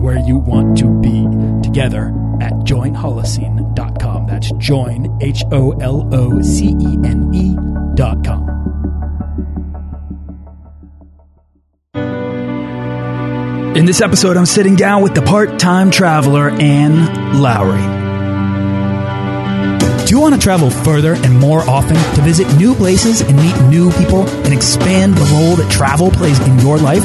where you want to be together at joinholocene.com. That's join, H O L O C E N E.com. In this episode, I'm sitting down with the part time traveler, Anne Lowry. Do you want to travel further and more often to visit new places and meet new people and expand the role that travel plays in your life?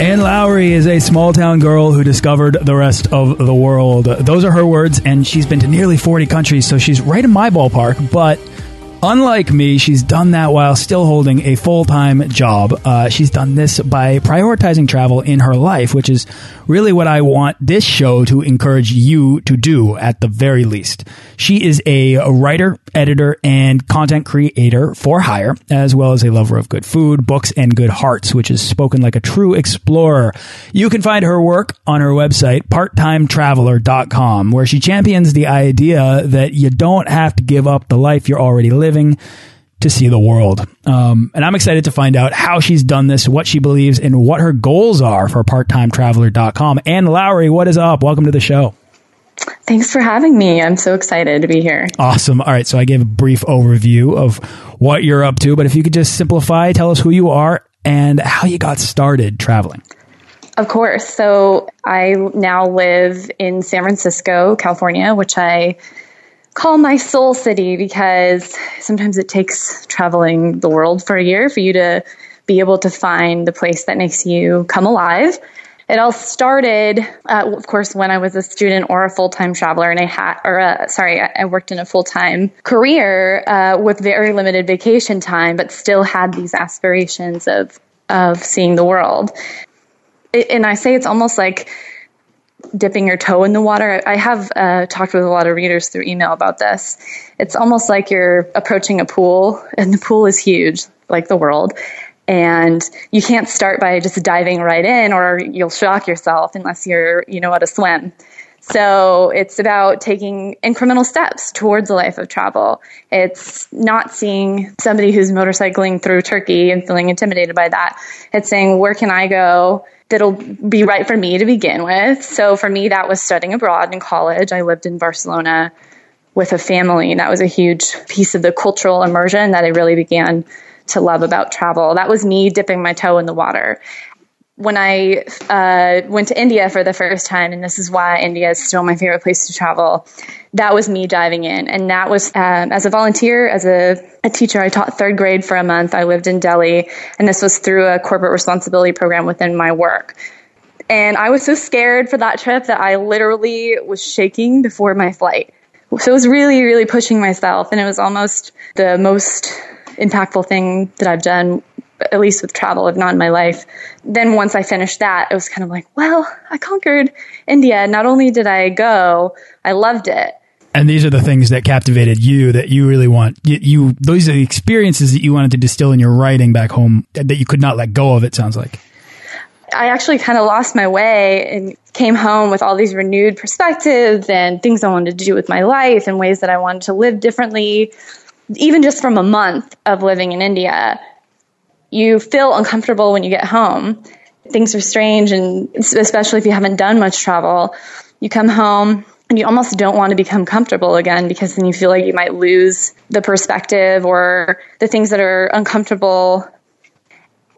Anne Lowry is a small town girl who discovered the rest of the world. Those are her words, and she's been to nearly 40 countries, so she's right in my ballpark, but Unlike me, she's done that while still holding a full time job. Uh, she's done this by prioritizing travel in her life, which is really what I want this show to encourage you to do at the very least. She is a writer, editor, and content creator for hire, as well as a lover of good food, books, and good hearts, which is spoken like a true explorer. You can find her work on her website, parttimetraveler.com, where she champions the idea that you don't have to give up the life you're already living living to see the world. Um, and I'm excited to find out how she's done this, what she believes, and what her goals are for parttimetraveler.com. Anne Lowry, what is up? Welcome to the show. Thanks for having me. I'm so excited to be here. Awesome. All right. So I gave a brief overview of what you're up to, but if you could just simplify, tell us who you are and how you got started traveling. Of course. So I now live in San Francisco, California, which I call my soul city because sometimes it takes traveling the world for a year for you to be able to find the place that makes you come alive. It all started, uh, of course, when I was a student or a full time traveler, and I had, or uh, sorry, I worked in a full time career uh, with very limited vacation time, but still had these aspirations of of seeing the world. It, and I say it's almost like dipping your toe in the water. I have uh, talked with a lot of readers through email about this. It's almost like you're approaching a pool, and the pool is huge, like the world. And you can't start by just diving right in, or you'll shock yourself unless you're you know how to swim. So it's about taking incremental steps towards a life of travel. It's not seeing somebody who's motorcycling through Turkey and feeling intimidated by that. It's saying, where can I go that'll be right for me to begin with. So for me, that was studying abroad in college. I lived in Barcelona with a family, and that was a huge piece of the cultural immersion that I really began to love about travel. That was me dipping my toe in the water when I uh, went to India for the first time, and this is why India is still my favorite place to travel, that was me diving in. And that was um, as a volunteer, as a, a, teacher, I taught third grade for a month. I lived in Delhi, and this was through a corporate responsibility program within my work. And I was so scared for that trip that I literally was shaking before my flight. So it was really, really pushing myself, and it was almost the most impactful thing that I've done at least with travel, if not in my life. Then once I finished that, it was kind of like, well, I conquered India. Not only did I go, I loved it. And these are the things that captivated you that you really want. You, you those are the experiences that you wanted to distill in your writing back home that you could not let go of. It sounds like. I actually kind of lost my way and came home with all these renewed perspectives and things I wanted to do with my life and ways that I wanted to live differently even just from a month of living in India, you feel uncomfortable when you get home. Things are strange, and especially if you haven't done much travel, you come home and you almost don't want to become comfortable again because then you feel like you might lose the perspective or the things that are uncomfortable.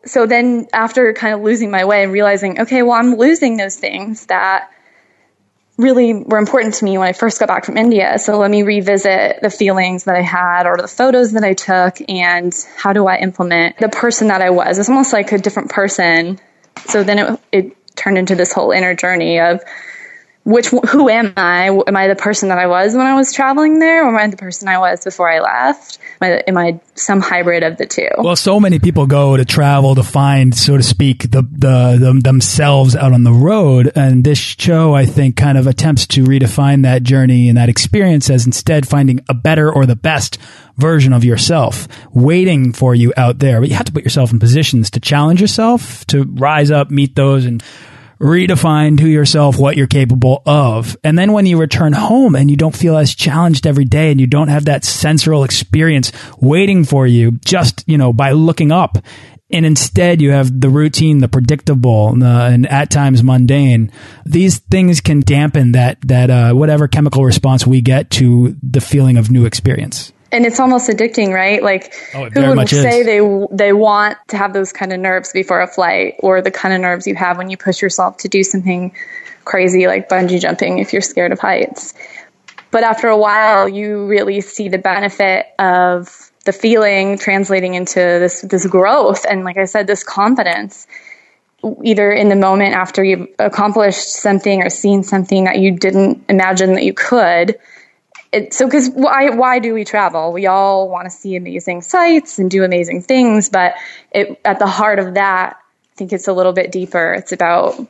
So then, after kind of losing my way and realizing, okay, well, I'm losing those things that really were important to me when I first got back from India. So let me revisit the feelings that I had or the photos that I took and how do I implement the person that I was. It's almost like a different person. So then it, it turned into this whole inner journey of which who am I? Am I the person that I was when I was traveling there, or am I the person I was before I left? Am I, am I some hybrid of the two? Well, so many people go to travel to find, so to speak, the, the, the themselves out on the road, and this show, I think, kind of attempts to redefine that journey and that experience as instead finding a better or the best version of yourself waiting for you out there. But you have to put yourself in positions to challenge yourself, to rise up, meet those, and redefine to yourself what you're capable of. And then when you return home and you don't feel as challenged every day and you don't have that sensorial experience waiting for you just, you know, by looking up and instead you have the routine, the predictable, the, and at times mundane. These things can dampen that that uh, whatever chemical response we get to the feeling of new experience and it's almost addicting, right? Like oh, who would say is. they they want to have those kind of nerves before a flight, or the kind of nerves you have when you push yourself to do something crazy like bungee jumping if you're scared of heights. But after a while, you really see the benefit of the feeling translating into this this growth, and like I said, this confidence. Either in the moment after you've accomplished something or seen something that you didn't imagine that you could, it, so because why why do we travel? We all want to see amazing sights and do amazing things, but it, at the heart of that, I think it's a little bit deeper. It's about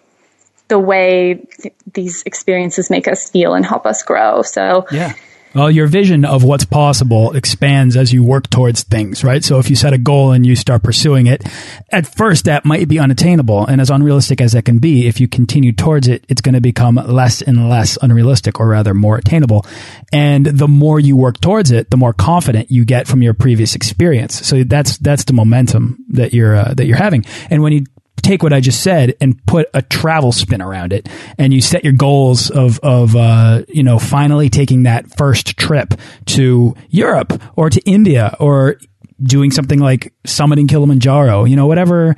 the way th- these experiences make us feel and help us grow. So yeah. Well, your vision of what's possible expands as you work towards things, right? So if you set a goal and you start pursuing it, at first that might be unattainable. And as unrealistic as that can be, if you continue towards it, it's going to become less and less unrealistic or rather more attainable. And the more you work towards it, the more confident you get from your previous experience. So that's, that's the momentum that you're, uh, that you're having. And when you take what I just said and put a travel spin around it, and you set your goals of of uh, you know finally taking that first trip to Europe or to India or doing something like summiting Kilimanjaro, you know whatever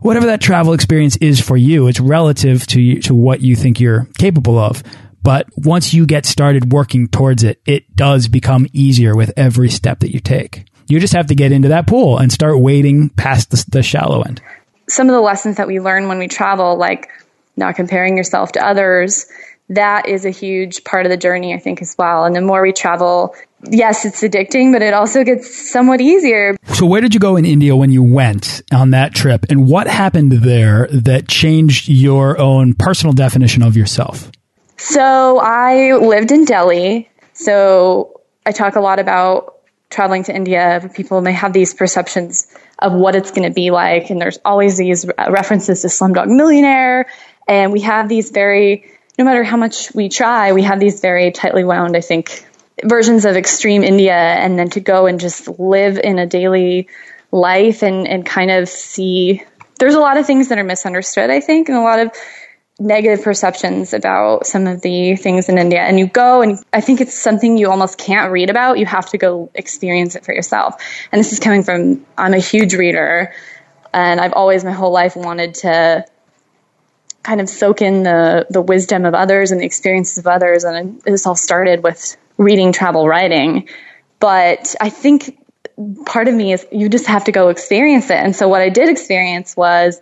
whatever that travel experience is for you, it's relative to you, to what you think you're capable of. But once you get started working towards it, it does become easier with every step that you take. You just have to get into that pool and start wading past the, the shallow end some of the lessons that we learn when we travel, like not comparing yourself to others, that is a huge part of the journey, I think, as well. And the more we travel, yes, it's addicting, but it also gets somewhat easier. So, where did you go in India when you went on that trip? And what happened there that changed your own personal definition of yourself? So, I lived in Delhi. So, I talk a lot about traveling to India. People may have these perceptions of what it's going to be like. And there's always these references to Slumdog Millionaire. And we have these very, no matter how much we try, we have these very tightly wound, I think, versions of extreme India. And then to go and just live in a daily life and, and kind of see, there's a lot of things that are misunderstood, I think, and a lot of negative perceptions about some of the things in India. And you go, and I think it's something you almost can't read about. You have to go experience it for yourself. And this is coming from, I'm a huge reader, and I've always my whole life wanted to kind of soak in the, the wisdom of others and the experiences of others. And this all started with reading travel writing. But I think part of me is you just have to go experience it. And so what I did experience was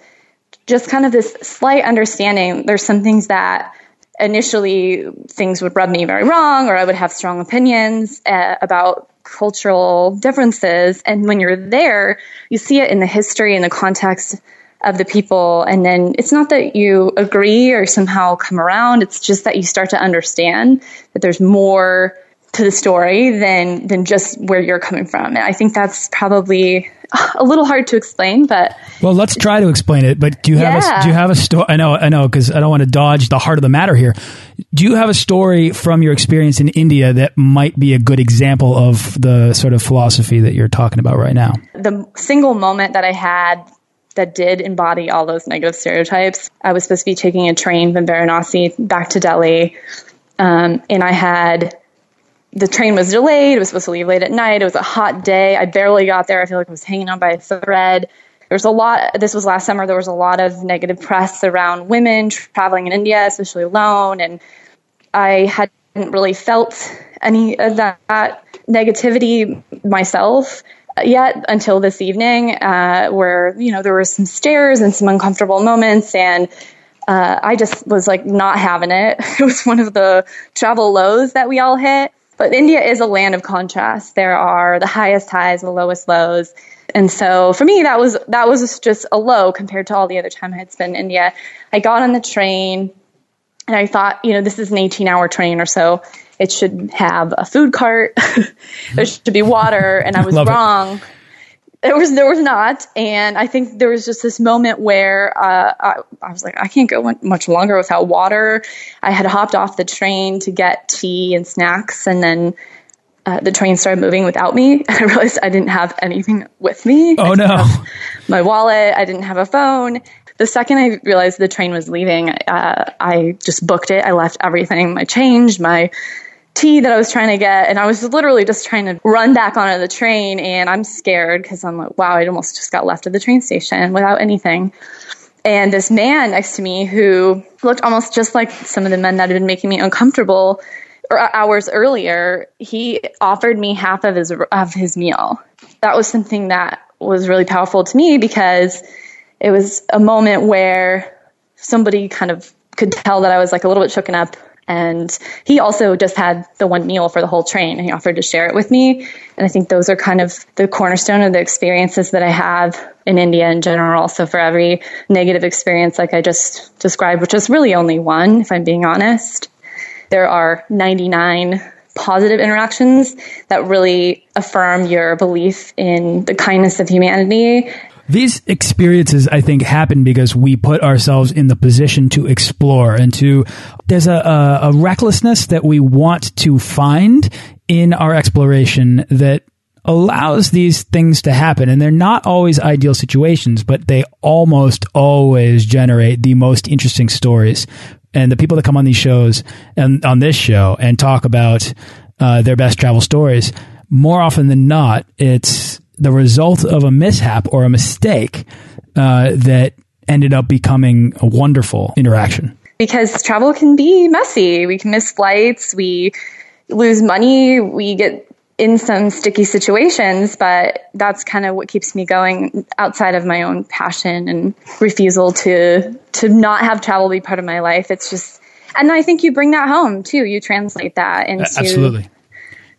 just kind of this slight understanding. There's some things that initially things would rub me very wrong, or I would have strong opinions uh, about cultural differences. And when you're there, you see it in the history and the context of the people. And then it's not that you agree or somehow come around. It's just that you start to understand that there's more to the story than than just where you're coming from. And I think that's probably a little hard to explain, but well, let's try to explain it. But do you have Yeah. a, do you have a story? I know, I know, because I don't want to dodge the heart of the matter here. Do you have a story from your experience in India that might be a good example of the sort of philosophy that you're talking about right now? the single moment that I had that did embody all those negative stereotypes, I was supposed to be taking a train from Varanasi back to Delhi. Um, and I had the train was delayed. It was supposed to leave late at night. It was a hot day. I barely got there. I feel like I was hanging on by a thread. There was a lot. This was last summer. There was a lot of negative press around women traveling in India, especially alone. And I hadn't really felt any of that, negativity myself yet until this evening, uh, where you know there were some stares and some uncomfortable moments, and uh, I just was like not having it. It was one of the travel lows that we all hit. But India is a land of contrast. There are the highest highs, and the lowest lows. And so for me, that was, that was just a low compared to all the other time I had spent in India. I got on the train and I thought, you know, this is an 18 hour train or so. It should have a food cart. there should be water. And I was Love it. There was there was not, and I think there was just this moment where uh, I, I was like, I can't go much longer without water. I had hopped off the train to get tea and snacks, and then uh, the train started moving without me. And I realized I didn't have anything with me. Oh no! my wallet. I didn't have a phone. The second I realized the train was leaving, uh, I just booked it. I left everything, my change, my tea that I was trying to get, and I was literally just trying to run back onto the train. And I'm scared because I'm like, wow, I almost just got left at the train station without anything. And this man next to me who looked almost just like some of the men that had been making me uncomfortable or uh, hours earlier, he offered me half of his of his meal. That was something that was really powerful to me because it was a moment where somebody kind of could tell that I was like a little bit shooken up. And he also just had the one meal for the whole train and he offered to share it with me. And I think those are kind of the cornerstone of the experiences that I have in India in general. So for every negative experience, like I just described, which is really only one, if I'm being honest, there are 99 positive interactions that really affirm your belief in the kindness of humanity These experiences, I think, happen because we put ourselves in the position to explore and to. There's a, a, a recklessness that we want to find in our exploration that allows these things to happen. And they're not always ideal situations, but they almost always generate the most interesting stories. And the people that come on these shows and on this show and talk about uh, their best travel stories, more often than not, it's the result of a mishap or a mistake uh, that ended up becoming a wonderful interaction. because travel can be messy. We can miss flights, we lose money, we get in some sticky situations, but that's kind of what keeps me going outside of my own passion and refusal to to not have travel be part of my life. It's just and I think you bring that home too. You translate that into Absolutely.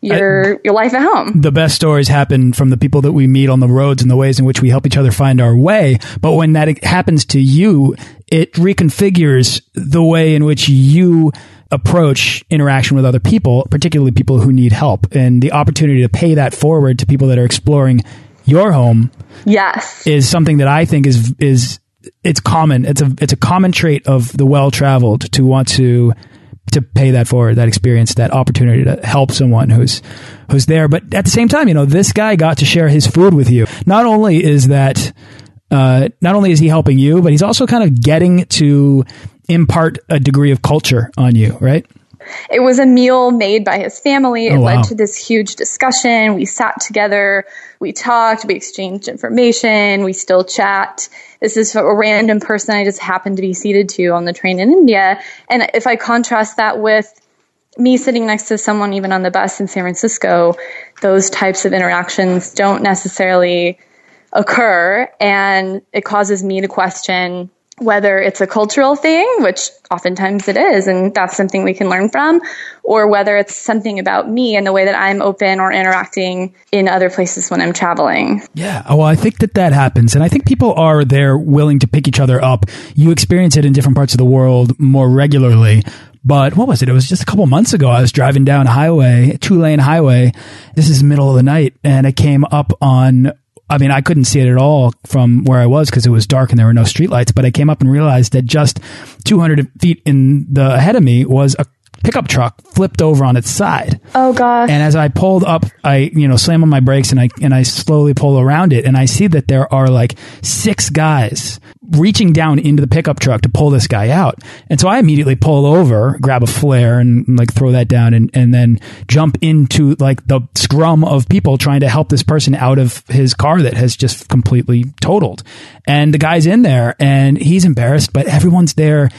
Your your life at home. the best stories happen from the people that we meet on the roads and the ways in which we help each other find our way. But when that happens to you, it reconfigures the way in which you approach interaction with other people, particularly people who need help. And the opportunity to pay that forward to people that are exploring your home Yes. is something that I think is is it's common. It's a it's a common trait of the well traveled to want to to pay that forward, that experience, that opportunity to help someone who's who's there. But at the same time, you know, this guy got to share his food with you. Not only is that uh, not only is he helping you, but he's also kind of getting to impart a degree of culture on you, right? It was a meal made by his family. Oh, it Oh, wow. led to this huge discussion. We sat together, we talked, we exchanged information, we still chat. This is a random person I just happened to be seated to on the train in India. And if I contrast that with me sitting next to someone even on the bus in San Francisco, those types of interactions don't necessarily occur. And it causes me to question whether it's a cultural thing, which oftentimes it is, and that's something we can learn from, or whether it's something about me and the way that I'm open or interacting in other places when I'm traveling. Yeah. Oh, well, I think that that happens. And I think people are there willing to pick each other up. You experience it in different parts of the world more regularly. But what was it? It was just a couple months ago. I was driving down a highway, two lane highway. This is middle of the night and I came up on I mean, I couldn't see it at all from where I was because it was dark and there were no streetlights. But I came up and realized that just 200 feet in the ahead of me was a pickup truck flipped over on its side. Oh gosh. And as I pulled up, I, you know, slam on my brakes and I, and I slowly pull around it and I see that there are like six guys reaching down into the pickup truck to pull this guy out. And so I immediately pull over, grab a flare and like throw that down and, and then jump into like the scrum of people trying to help this person out of his car that has just completely totaled. And the guy's in there and he's embarrassed, but everyone's there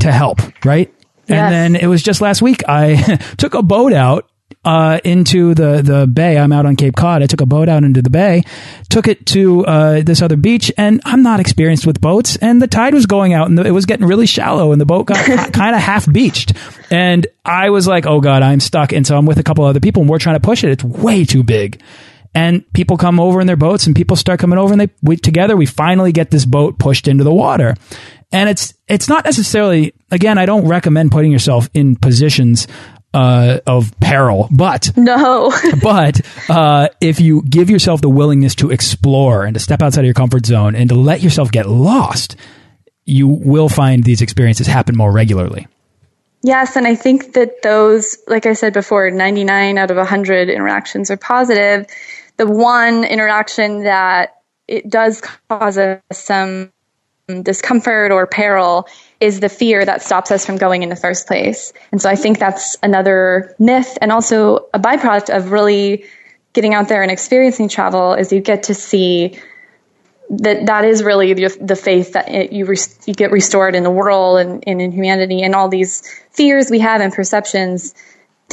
to help, right? Yes. And then it was just last week I took a boat out uh, into the the bay. I'm out on Cape Cod. I took a boat out into the bay, took it to uh, this other beach, and I'm not experienced with boats. And the tide was going out, and the, it was getting really shallow, and the boat got kind of half beached. And I was like, "Oh God, I'm stuck." And so I'm with a couple other people, and we're trying to push it. It's way too big. And people come over in their boats, and people start coming over, and they we, together we finally get this boat pushed into the water. And it's it's not necessarily again i don't recommend putting yourself in positions uh, of peril but no. but uh, if you give yourself the willingness to explore and to step outside of your comfort zone and to let yourself get lost you will find these experiences happen more regularly. Yes, and I think that those, like I said before, 99 out of 100 interactions are positive. The one interaction that it does cause us some discomfort or peril is the fear that stops us from going in the first place. And so I think that's another myth and also a byproduct of really getting out there and experiencing travel is you get to see that that is really the, the faith that it, you re, you get restored in the world and, and in humanity and all these fears we have and perceptions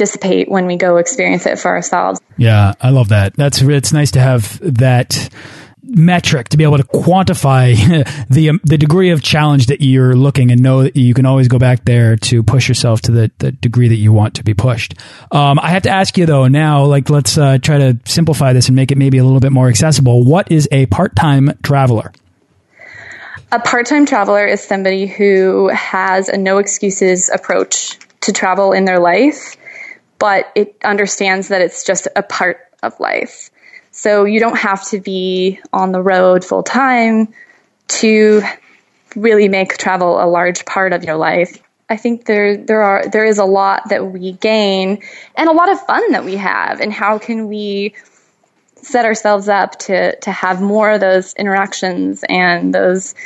dissipate when we go experience it for ourselves. Yeah, I love that. That's it's nice to have that metric to be able to quantify the um, the degree of challenge that you're looking and know that you can always go back there to push yourself to the, the degree that you want to be pushed. Um, I have to ask you though now, like let's uh, try to simplify this and make it maybe a little bit more accessible. What is a part time traveler? A part time traveler is somebody who has a no excuses approach to travel in their life, but it understands that it's just a part of life. So you don't have to be on the road full time to really make travel a large part of your life. I think there there are there is a lot that we gain and a lot of fun that we have and how can we set ourselves up to to have more of those interactions and those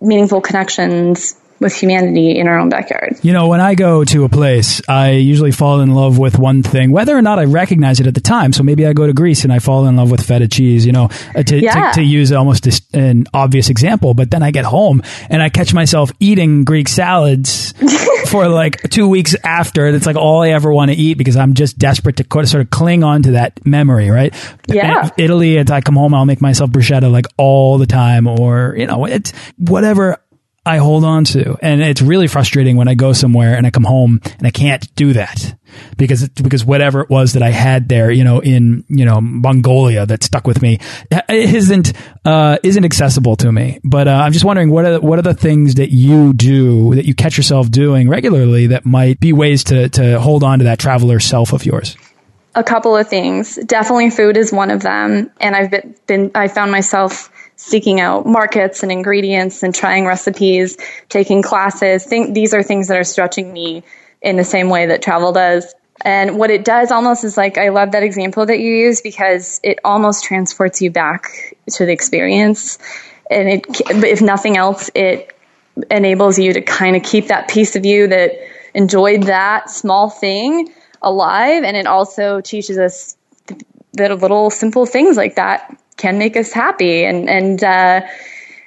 meaningful connections with humanity in our own backyard. You know, when I go to a place, I usually fall in love with one thing, whether or not I recognize it at the time. So maybe I go to Greece and I fall in love with feta cheese, you know, uh, to, yeah. to, to, use almost an obvious example. But then I get home and I catch myself eating Greek salads for like two weeks after. That's like all I ever want to eat because I'm just desperate to sort of cling on to that memory, right? Yeah. Italy, as I come home, I'll make myself bruschetta like all the time or, you know, it's whatever I hold on to. And it's really frustrating when I go somewhere and I come home and I can't do that because because whatever it was that I had there, you know, in, you know, Mongolia that stuck with me isn't, uh, isn't accessible to me. But, uh, I'm just wondering what are, what are the things that you do that you catch yourself doing regularly that might be ways to, to hold on to that traveler self of yours? A couple of things. Definitely food is one of them. And I've been, been I found myself seeking out markets and ingredients and trying recipes, taking classes. Think these are things that are stretching me in the same way that travel does. And what it does almost is like, I love that example that you use because it almost transports you back to the experience. And it, if nothing else, it enables you to kind of keep that piece of you that enjoyed that small thing alive. And it also teaches us that little simple things like that can make us happy. And, and, uh,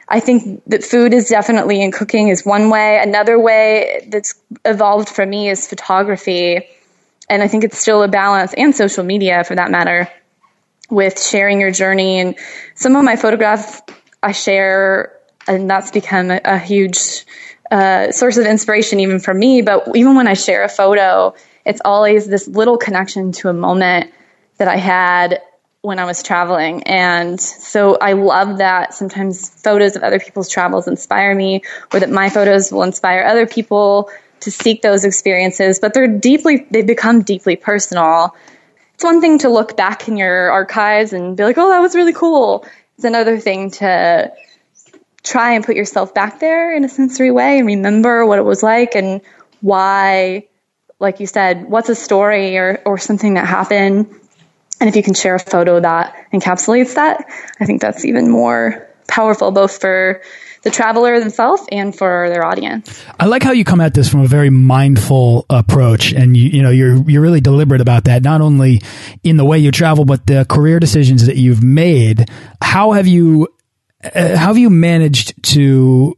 I think that food is definitely and cooking is one way. Another way that's evolved for me is photography. And I think it's still a balance and social media for that matter with sharing your journey. And some of my photographs I share, and that's become a, a huge uh, source of inspiration even for me. But even when I share a photo, it's always this little connection to a moment that I had when I was traveling. And so I love that sometimes photos of other people's travels inspire me or that my photos will inspire other people to seek those experiences, but they're deeply, they become deeply personal. It's one thing to look back in your archives and be like, oh, that was really cool. it's another thing to try and put yourself back there in a sensory way and remember what it was like and why, like you said, what's a story or, or something that happened. And if you can share a photo that encapsulates that, I think that's even more powerful, both for the traveler themselves and for their audience. I like how you come at this from a very mindful approach, and you you know you're you're really deliberate about that. Not only in the way you travel, but the career decisions that you've made. How have you uh, how have you managed to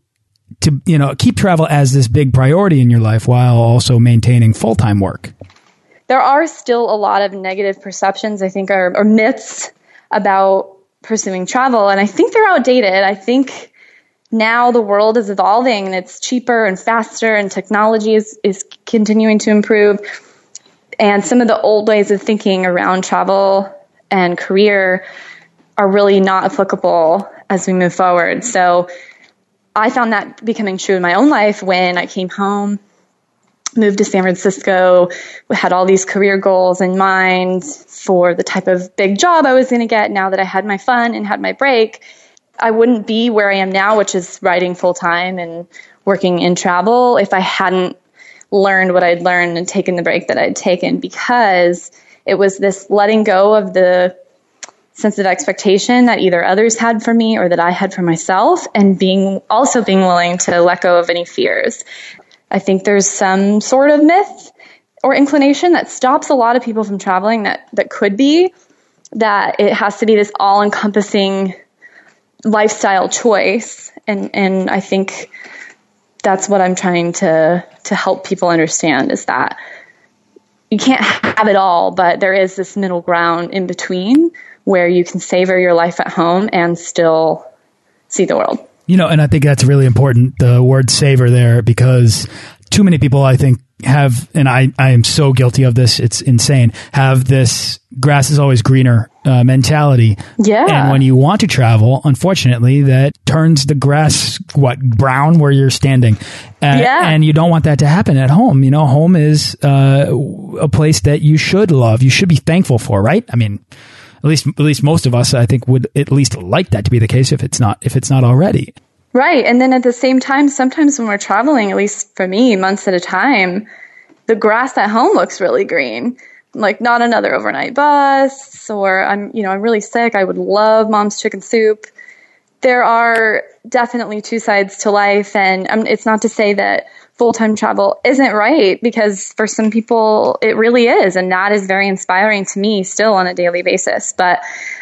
to you know keep travel as this big priority in your life while also maintaining full time work? There are still a lot of negative perceptions. I think are or myths about pursuing travel, and I think they're outdated. I think now the world is evolving and it's cheaper and faster and technology is, is continuing to improve. And some of the old ways of thinking around travel and career are really not applicable as we move forward. So I found that becoming true in my own life when I came home, moved to San Francisco, had all these career goals in mind for the type of big job I was going to get now that I had my fun and had my break I wouldn't be where I am now, which is writing full time and working in travel, if I hadn't learned what I'd learned and taken the break that I'd taken because it was this letting go of the sense of expectation that either others had for me or that I had for myself and being also being willing to let go of any fears. I think there's some sort of myth or inclination that stops a lot of people from traveling that, that could be that it has to be this all encompassing lifestyle choice and and I think that's what I'm trying to to help people understand is that you can't have it all, but there is this middle ground in between where you can savor your life at home and still see the world. You know, and I think that's really important, the word savor there, because too many people, I think, have, and I, I am so guilty of this, it's insane, have this grass is always greener uh, mentality. Yeah. And when you want to travel, unfortunately, that turns the grass, what, brown where you're standing. Uh, yeah. And you don't want that to happen at home. You know, home is uh, a place that you should love, you should be thankful for, right? I mean, at least, at least most of us, I think, would at least like that to be the case if it's not, if it's not already. Right. And then at the same time, sometimes when we're traveling, at least for me, months at a time, the grass at home looks really green. Like not another overnight bus or I'm, you know, I'm really sick. I would love mom's chicken soup. There are definitely two sides to life. And um, it's not to say that full time travel isn't right because for some people it really is. And that is very inspiring to me still on a daily basis. But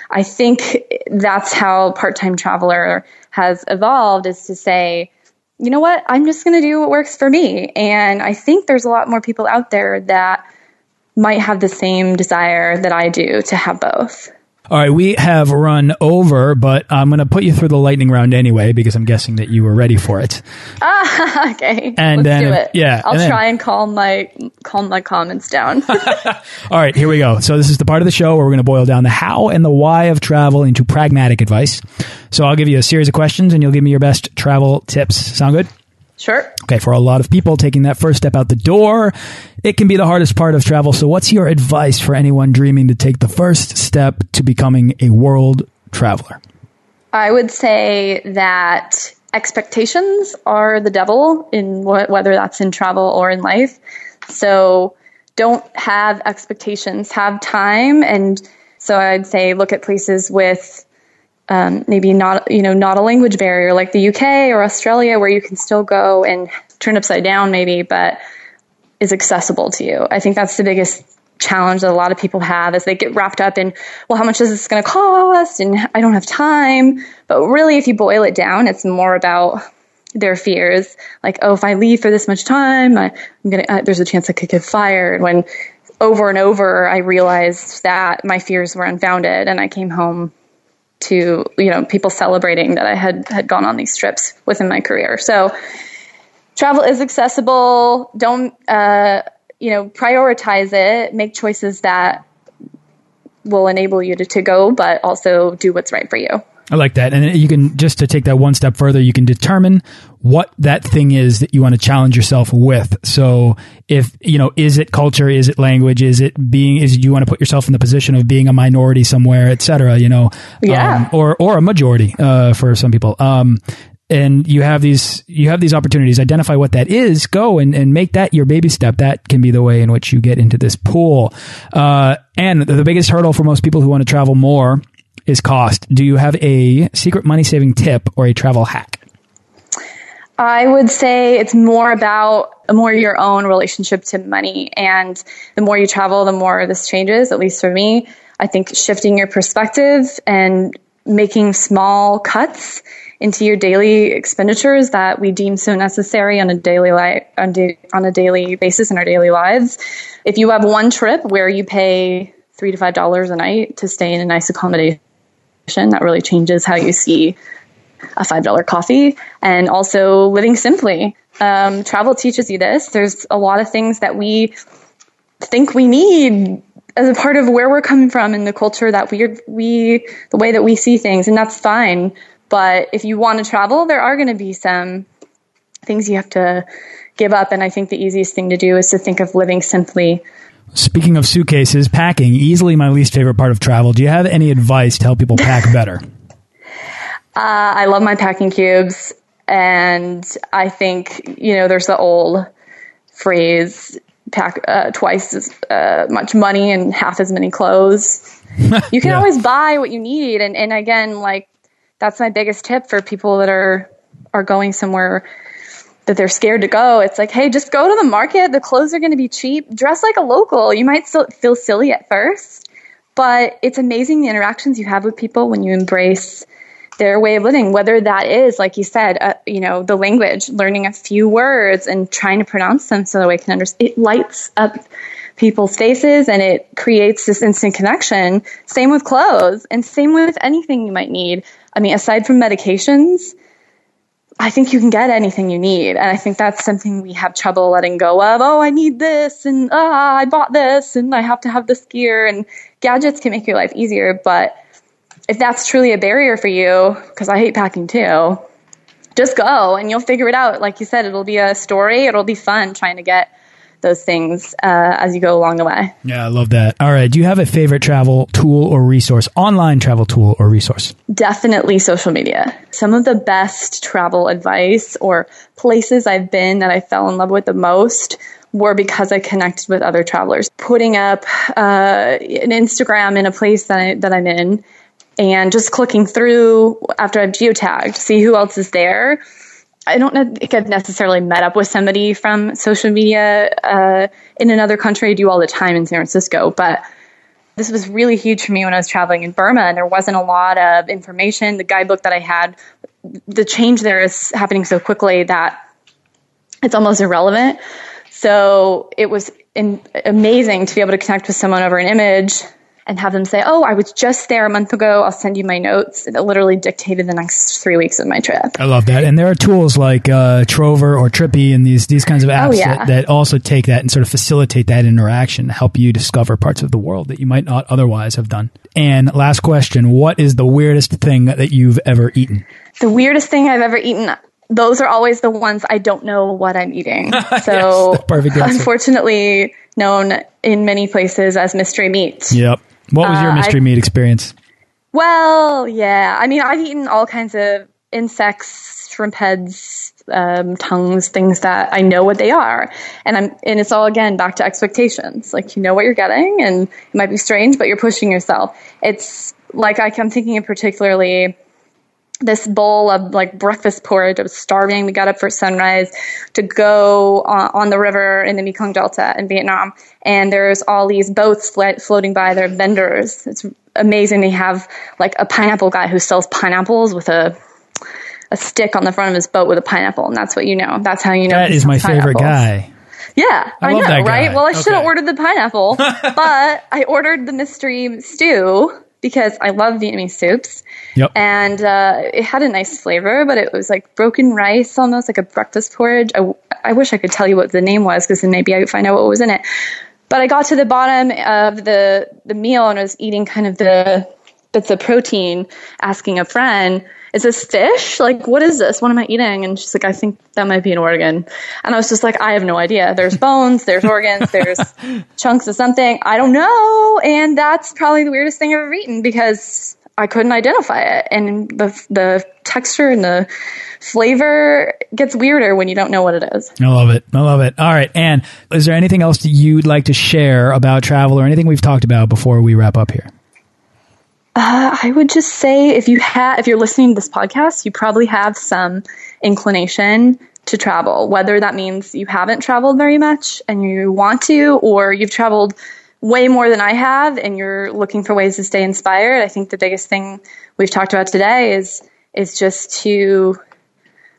I think that's how part time traveler has evolved is to say, you know what, I'm just going to do what works for me. And I think there's a lot more people out there that might have the same desire that I do to have both. All right, we have run over, but I'm going to put you through the lightning round anyway because I'm guessing that you were ready for it. Ah, okay. And Let's then, do it. yeah, I'll and then- try and calm my calm my comments down. All right, here we go. So this is the part of the show where we're going to boil down the how and the why of travel into pragmatic advice. So I'll give you a series of questions and you'll give me your best travel tips. Sound good? Sure. Okay, for a lot of people, taking that first step out the door, it can be the hardest part of travel. So, what's your advice for anyone dreaming to take the first step to becoming a world traveler? I would say that expectations are the devil in what, whether that's in travel or in life. So don't have expectations, have time. And so I'd say look at places with um, maybe not, you know, not a language barrier like the UK or Australia where you can still go and turn upside down maybe, but is accessible to you. I think that's the biggest challenge that a lot of people have is they get wrapped up in, well, how much is this going to cost? And I don't have time. But really, if you boil it down, it's more about their fears. Like, oh, if I leave for this much time, I, am to, uh, there's a chance I could get fired. When over and over, I realized that my fears were unfounded and I came home to, you know, people celebrating that I had, had gone on these trips within my career. So travel is accessible. Don't, uh, you know, prioritize it, make choices that will enable you to, to go, but also do what's right for you. I like that. And you can just to take that one step further, you can determine what that thing is that you want to challenge yourself with. So if, you know, is it culture? Is it language? Is it being, is you want to put yourself in the position of being a minority somewhere, et cetera, you know, yeah. Um, or, or a majority, uh, for some people. Um, and you have these you have these opportunities identify what that is go and, and make that your baby step that can be the way in which you get into this pool uh, and the biggest hurdle for most people who want to travel more is cost. Do you have a secret money saving tip or a travel hack? I would say it's more about more your own relationship to money. And the more you travel, the more this changes, at least for me. I think shifting your perspective and making small cuts into your daily expenditures that we deem so necessary on a daily li- on, da- on a daily basis in our daily lives. If you have one trip where you pay three to five dollars a night to stay in a nice accommodation that really changes how you see a $5 coffee and also living simply. Um, travel teaches you this. There's a lot of things that we think we need as a part of where we're coming from and the culture that we we the way that we see things and that's fine but if you want to travel there are going to be some things you have to give up and i think the easiest thing to do is to think of living simply Speaking of suitcases, packing, easily my least favorite part of travel. Do you have any advice to help people pack better? Uh, I love my packing cubes. And I think, you know, there's the old phrase pack uh, twice as uh, much money and half as many clothes. You can yeah. always buy what you need. And, and again, like, that's my biggest tip for people that are, are going somewhere that they're scared to go. It's like, hey, just go to the market. The clothes are going to be cheap. Dress like a local. You might still feel silly at first, but it's amazing the interactions you have with people when you embrace their way of living, whether that is, like you said, uh, you know, the language, learning a few words and trying to pronounce them so that we can understand. It lights up people's faces and it creates this instant connection. Same with clothes and same with anything you might need. I mean, aside from medications, I think you can get anything you need. And I think that's something we have trouble letting go of. Oh, I need this and ah, I bought this and I have to have this gear and gadgets can make your life easier. But if that's truly a barrier for you, because I hate packing too, just go and you'll figure it out. Like you said, it'll be a story. It'll be fun trying to get those things uh, as you go along the way. Yeah, I love that. All right. Do you have a favorite travel tool or resource, online travel tool or resource? Definitely social media. Some of the best travel advice or places I've been that I fell in love with the most were because I connected with other travelers. Putting up uh, an Instagram in a place that, I, that I'm in and just clicking through after I've geotagged, see who else is there I don't think I've necessarily met up with somebody from social media uh, in another country. I do all the time in San Francisco, but this was really huge for me when I was traveling in Burma, and there wasn't a lot of information. The guidebook that I had, the change there is happening so quickly that it's almost irrelevant. So it was in, amazing to be able to connect with someone over an image and have them say, "Oh, I was just there a month ago. I'll send you my notes." It literally dictated the next three weeks of my trip. I love that, and there are tools like uh, Trover or Trippy and these these kinds of apps oh, yeah. that, that, also take that and sort of facilitate that interaction, help you discover parts of the world that you might not otherwise have done. And last question: What is the weirdest thing that you've ever eaten? The weirdest thing I've ever eaten those are always the ones I don't know what I'm eating. So, yes, perfect unfortunately, known in many places as mystery meat. Yep. What was your uh, mystery uh, meat experience? Well, yeah. I mean, I've eaten all kinds of insects, shrimp heads, um, tongues, things that I know what they are, and I'm and it's all again back to expectations. Like you know what you're getting, and it might be strange, but you're pushing yourself. It's like I'm thinking of particularly this bowl of like breakfast porridge. I was starving. We got up for sunrise to go on, on the river in the Mekong Delta in Vietnam. And there's all these boats floating by. They're vendors. It's amazing. They have like a pineapple guy who sells pineapples with a a stick on the front of his boat with a pineapple, and that's what you know. That's how you know. That is my favorite guy. Yeah, I, I know, right? Well, I should have ordered the pineapple, but I ordered the mystery stew because I love Vietnamese soups. Yep. And uh, it had a nice flavor, but it was like broken rice, almost like a breakfast porridge. I, I wish I could tell you what the name was because then maybe I could find out what was in it. But I got to the bottom of the the meal and I was eating kind of the bits of protein, asking a friend, is this fish? Like, what is this? What am I eating? And she's like, I think that might be an organ. And I was just like, I have no idea. There's bones, there's organs, there's chunks of something. I don't know. And that's probably the weirdest thing I've ever eaten because I couldn't identify it. And the, the texture and the flavor gets weirder when you don't know what it is. I love it. I love it. All right. And is there anything else that you'd like to share about travel or anything we've talked about before we wrap up here? Uh, I would just say if you have, if you're listening to this podcast, you probably have some inclination to travel, whether that means you haven't traveled very much and you want to, or you've traveled way more than I have and you're looking for ways to stay inspired. I think the biggest thing we've talked about today is, is just to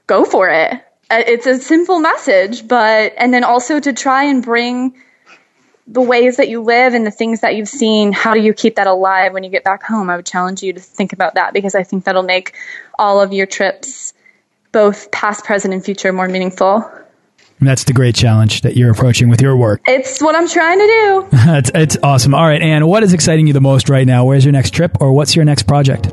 go for it. Uh, it's a simple message, but, and then also to try and bring the ways that you live and the things that you've seen, how do you keep that alive when you get back home? I would challenge you to think about that because I think that'll make all of your trips, both past, present, and future, more meaningful. And that's the great challenge that you're approaching with your work. It's what I'm trying to do. it's, it's awesome. All right, Anne, what is exciting you the most right now? Where's your next trip or what's your next project?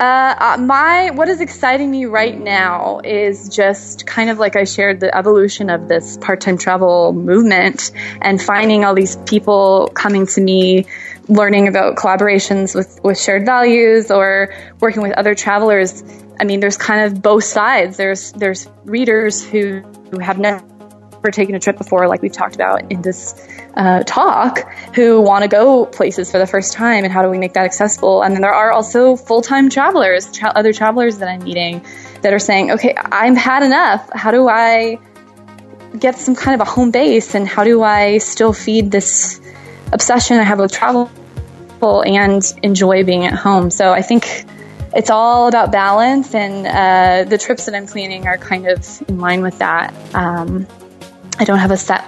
Uh, uh, my what is exciting me right now is just kind of like I shared the evolution of this part-time travel movement and finding all these people coming to me, learning about collaborations with with shared values or working with other travelers. I mean, there's kind of both sides. There's there's readers who, who have never taken a trip before, like we've talked about in this uh, talk who want to go places for the first time and how do we make that accessible? And then there are also full-time travelers tra- other travelers that i'm meeting that are saying okay i've had enough. How do i get some kind of a home base and how do i still feed this obsession i have with travel and enjoy being at home? So i think it's all about balance and uh, the trips that i'm planning are kind of in line with that um, I don't have a set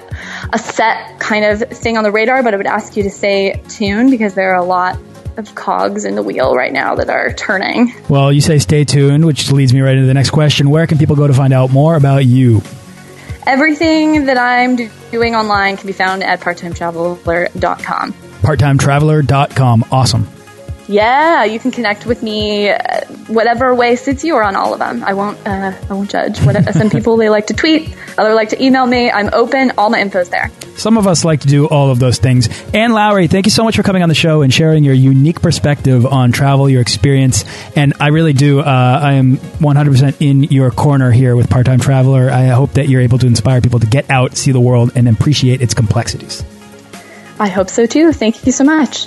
a set kind of thing on the radar, but I would ask you to stay tuned because there are a lot of cogs in the wheel right now that are turning. Well, you say stay tuned, which leads me right into the next question. Where can people go to find out more about you? Everything that I'm doing online can be found at parttimetraveler.com. Parttimetraveler.com. Awesome. Yeah, you can connect with me uh, whatever way suits you or on all of them. I won't uh, I won't judge. What, some people they like to tweet, other like to email me. I'm open. All my info's there. Some of us like to do all of those things. Anne Lowry, thank you so much for coming on the show and sharing your unique perspective on travel, your experience. And I really do. Uh, I am 100% in your corner here with Part Time Traveler. I hope that you're able to inspire people to get out, see the world, and appreciate its complexities. I hope so too. Thank you so much.